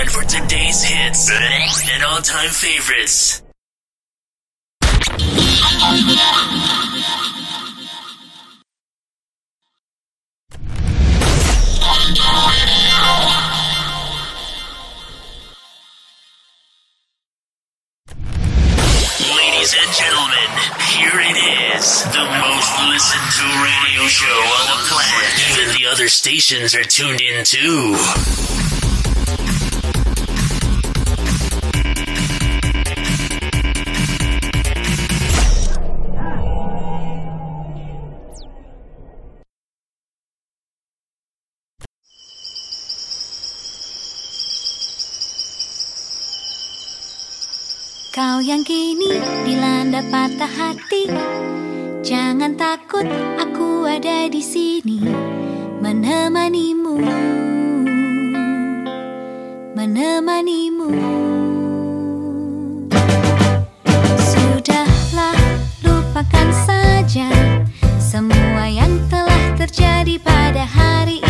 one for today's hits and all-time favorites. Ladies and gentlemen, here it is. The most listened to radio show on the planet. Even the other stations are tuned in too. Kau yang kini dilanda patah hati, jangan takut, aku ada di sini menemanimu, menemanimu. Sudahlah, lupakan saja semua yang telah terjadi pada hari ini.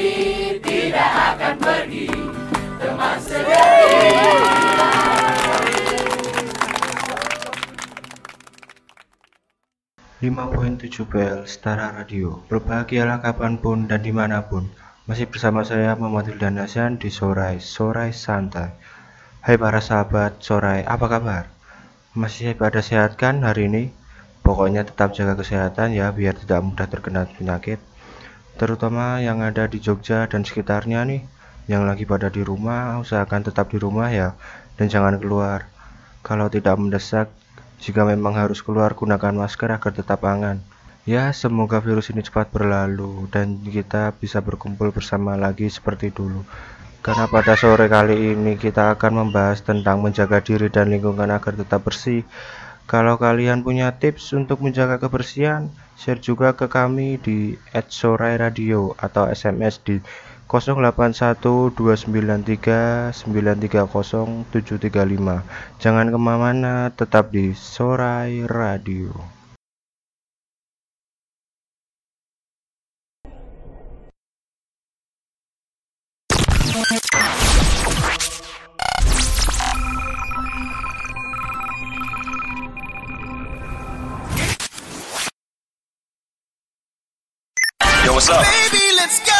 sepi tidak akan pergi teman sejati Lima poin tujuh PL Setara Radio Berbahagialah kapan pun dan di mana pun Masih bersama saya Muhammadul Wildan di Sorai Sorai Santai Hai para sahabat Sorai, apa kabar? Masih pada sehat kan hari ini? Pokoknya tetap jaga kesehatan ya biar tidak mudah terkena penyakit Terutama yang ada di Jogja dan sekitarnya nih Yang lagi pada di rumah usahakan tetap di rumah ya Dan jangan keluar Kalau tidak mendesak jika memang harus keluar, gunakan masker agar tetap aman. Ya, semoga virus ini cepat berlalu dan kita bisa berkumpul bersama lagi seperti dulu. Karena pada sore kali ini kita akan membahas tentang menjaga diri dan lingkungan agar tetap bersih. Kalau kalian punya tips untuk menjaga kebersihan, share juga ke kami di @sorai_radio atau SMS di 081293930735. Jangan ke mana-mana, tetap di Sorai Radio. What's up? Baby, let's go.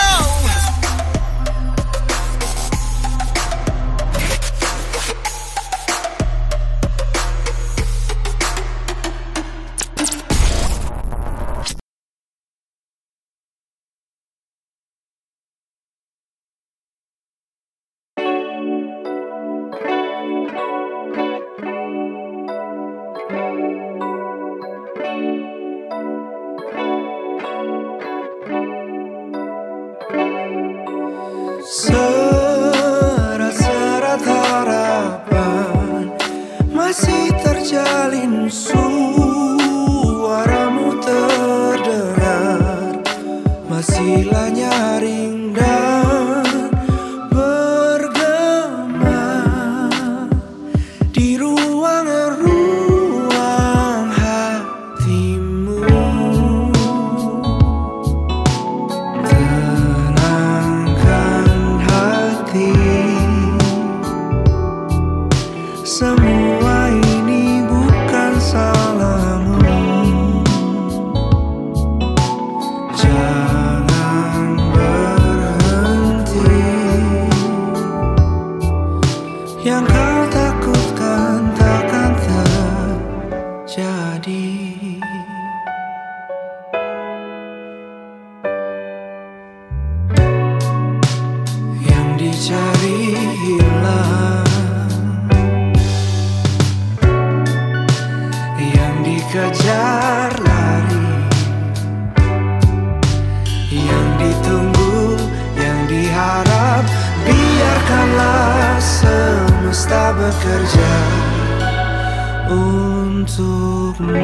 Semesta bekerja untukmu.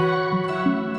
Música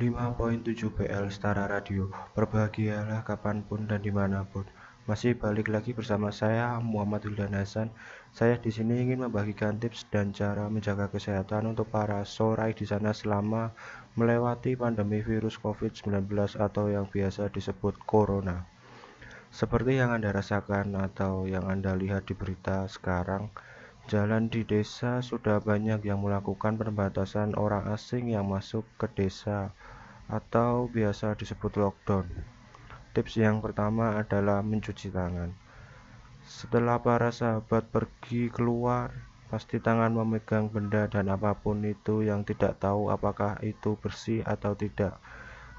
5.7 PL Setara Radio. Berbahagialah kapan pun dan di mana pun. Masih balik lagi bersama saya Muhammad Wildan Hasan. Saya di sini ingin membagikan tips dan cara menjaga kesehatan untuk para sorai di sana selama melewati pandemi virus COVID-19 atau yang biasa disebut Corona. Seperti yang Anda rasakan atau yang Anda lihat di berita sekarang Jalan di desa sudah banyak yang melakukan pembatasan orang asing yang masuk ke desa atau biasa disebut lockdown. Tips yang pertama adalah mencuci tangan. Setelah para sahabat pergi keluar, pasti tangan memegang benda dan apa pun itu yang tidak tahu apakah itu bersih atau tidak.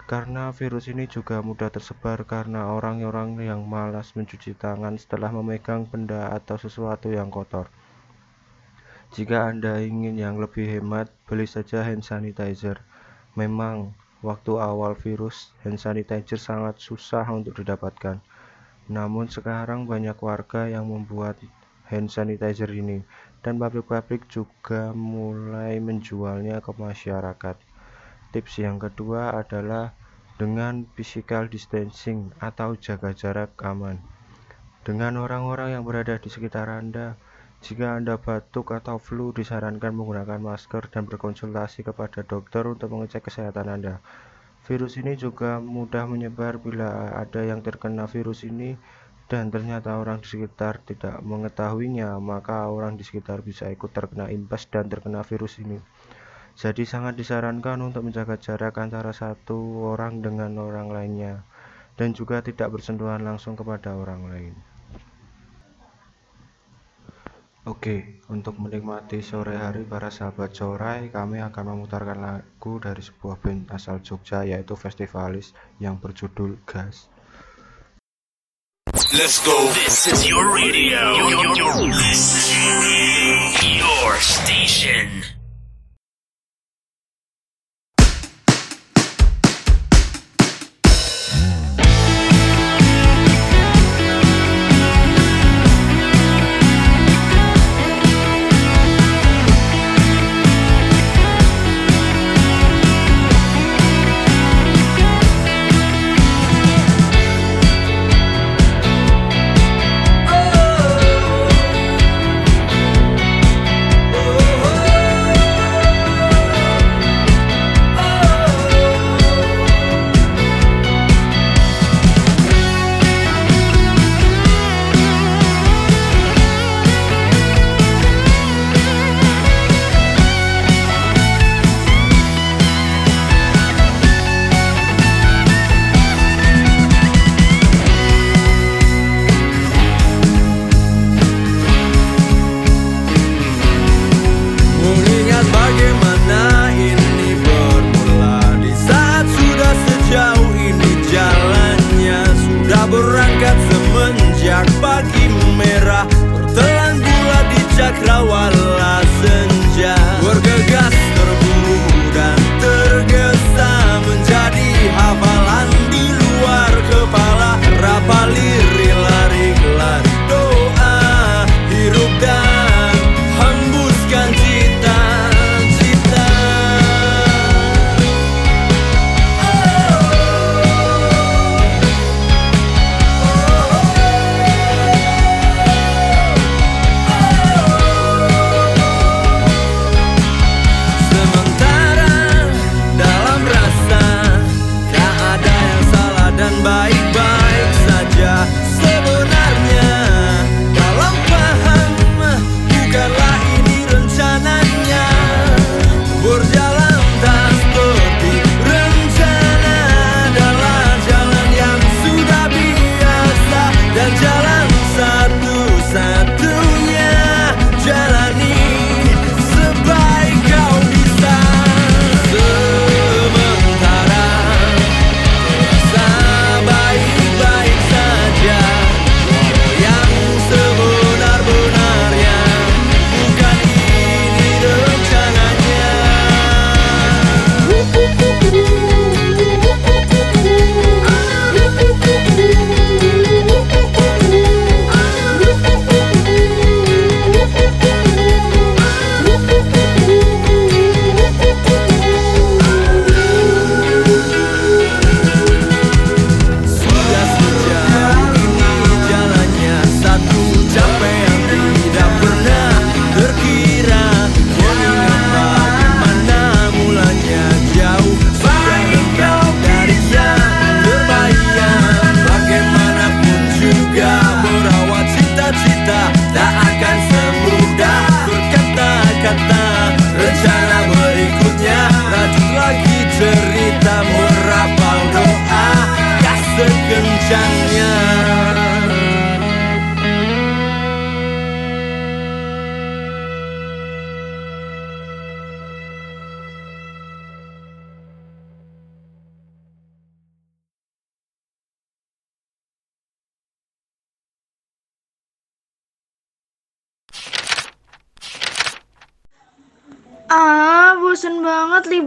Karena virus ini juga mudah tersebar karena orang-orang yang malas mencuci tangan setelah memegang benda atau sesuatu yang kotor. Jika Anda ingin yang lebih hemat, beli saja hand sanitizer. Memang, waktu awal virus, hand sanitizer sangat susah untuk didapatkan. Namun sekarang banyak warga yang membuat hand sanitizer ini, dan pabrik-pabrik juga mulai menjualnya ke masyarakat. Tips yang kedua adalah dengan physical distancing atau jaga jarak aman dengan orang-orang yang berada di sekitar Anda. Jika Anda batuk atau flu, disarankan menggunakan masker dan berkonsultasi kepada dokter untuk mengecek kesehatan Anda. Virus ini juga mudah menyebar bila ada yang terkena virus ini dan ternyata orang di sekitar tidak mengetahuinya, maka orang di sekitar bisa ikut terkena imbas dan terkena virus ini. Jadi sangat disarankan untuk menjaga jarak antara satu orang dengan orang lainnya dan juga tidak bersentuhan langsung kepada orang lain. Oke, untuk menikmati sore hari para sahabat sorai, kami akan memutarkan lagu dari sebuah band asal Jogja yaitu Festivalis yang berjudul Gas. Let's go. This is your radio. Your, your, is your station.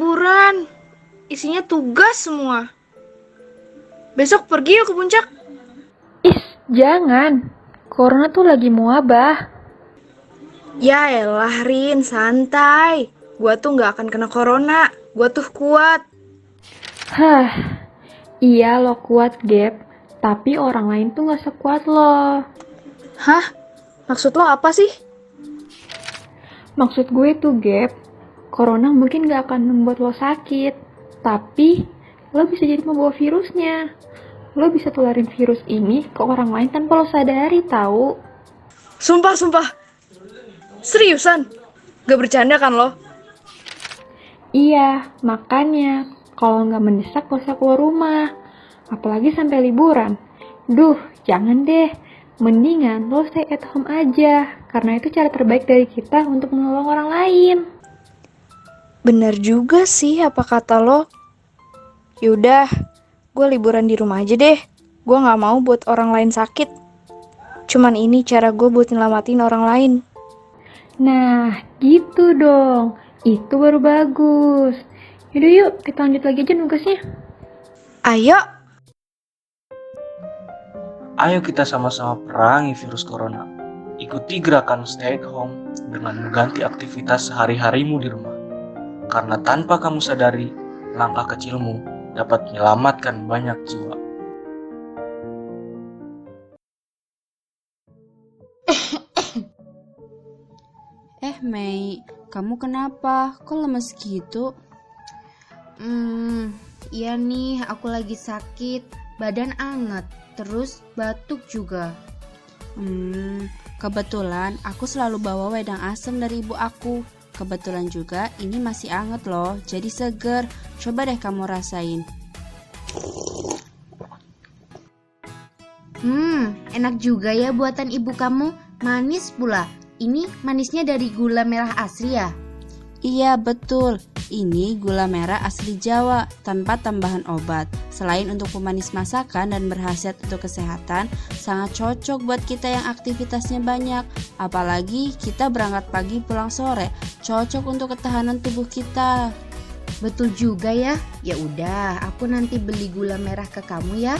Liburan. Isinya tugas semua. Besok pergi yuk ke puncak. Is, jangan. Corona tuh lagi muabah. Ya elah, Rin, santai. Gua tuh nggak akan kena corona. Gua tuh kuat. Hah, iya lo kuat, Gap. Tapi orang lain tuh gak sekuat lo. Hah? Maksud lo apa sih? Maksud gue tuh, Gap, Corona mungkin gak akan membuat lo sakit. Tapi, lo bisa jadi membawa virusnya. Lo bisa tularin virus ini ke orang lain tanpa lo sadari, tahu? Sumpah, sumpah. Seriusan? Gak bercanda kan lo? Iya, makanya kalau nggak mendesak gak usah keluar rumah. Apalagi sampai liburan. Duh, jangan deh. Mendingan lo stay at home aja. Karena itu cara terbaik dari kita untuk menolong orang lain. Bener juga sih apa kata lo. Yaudah, gue liburan di rumah aja deh. Gue gak mau buat orang lain sakit. Cuman ini cara gue buat nyelamatin orang lain. Nah, gitu dong. Itu baru bagus. Yaudah yuk, kita lanjut lagi aja nugasnya. Ayo, Ayo kita sama-sama perangi virus corona. Ikuti gerakan stay at home dengan mengganti aktivitas sehari-harimu di rumah. Karena tanpa kamu sadari, langkah kecilmu dapat menyelamatkan banyak jiwa. Eh Mei, kamu kenapa? Kok lemes gitu? Hmm, iya nih, aku lagi sakit, badan anget, terus batuk juga. Hmm, kebetulan aku selalu bawa wedang asem dari ibu aku. Kebetulan juga ini masih anget loh, jadi seger. Coba deh kamu rasain. Hmm, enak juga ya buatan ibu kamu, manis pula. Ini manisnya dari gula merah asli ya? Iya betul, ini gula merah asli Jawa tanpa tambahan obat. Selain untuk pemanis masakan dan berhasiat untuk kesehatan, sangat cocok buat kita yang aktivitasnya banyak. Apalagi kita berangkat pagi pulang sore, cocok untuk ketahanan tubuh kita. Betul juga ya. Ya udah, aku nanti beli gula merah ke kamu ya.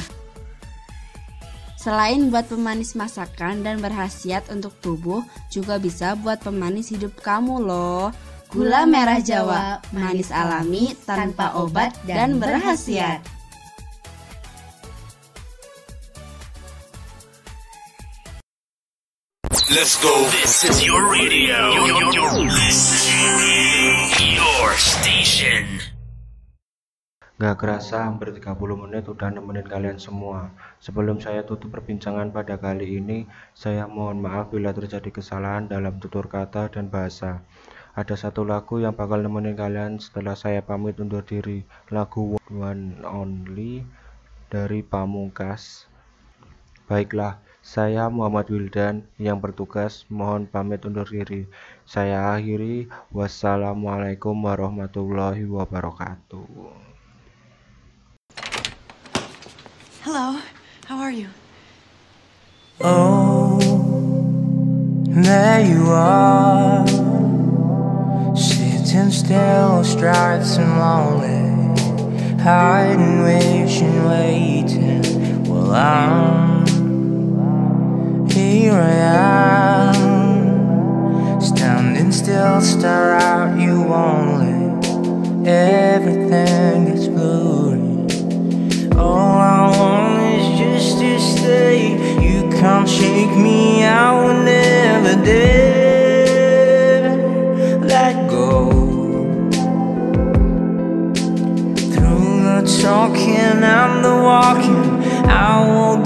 Selain buat pemanis masakan dan berhasiat untuk tubuh, juga bisa buat pemanis hidup kamu loh. Gula merah Jawa, manis alami, tanpa obat dan berhasiat. Let's go. This is your radio. This is your station. Gak kerasa hampir 30 menit udah nemenin kalian semua. Sebelum saya tutup perbincangan pada kali ini, saya mohon maaf bila terjadi kesalahan dalam tutur kata dan bahasa. Ada satu lagu yang bakal nemenin kalian setelah saya pamit undur diri. Lagu One Only dari Pamungkas. Baiklah, saya Muhammad Wildan yang bertugas mohon pamit undur diri. Saya akhiri. Wassalamualaikum warahmatullahi wabarakatuh. Hello, how are you? Oh, there you are, sitting still, stripes and lonely, hiding, wishing, waiting. Well, I'm here. I am, standing still, stare at you only. Everything gets blurry. All I want is just to stay. You can't shake me, I will never talking and the walking, I will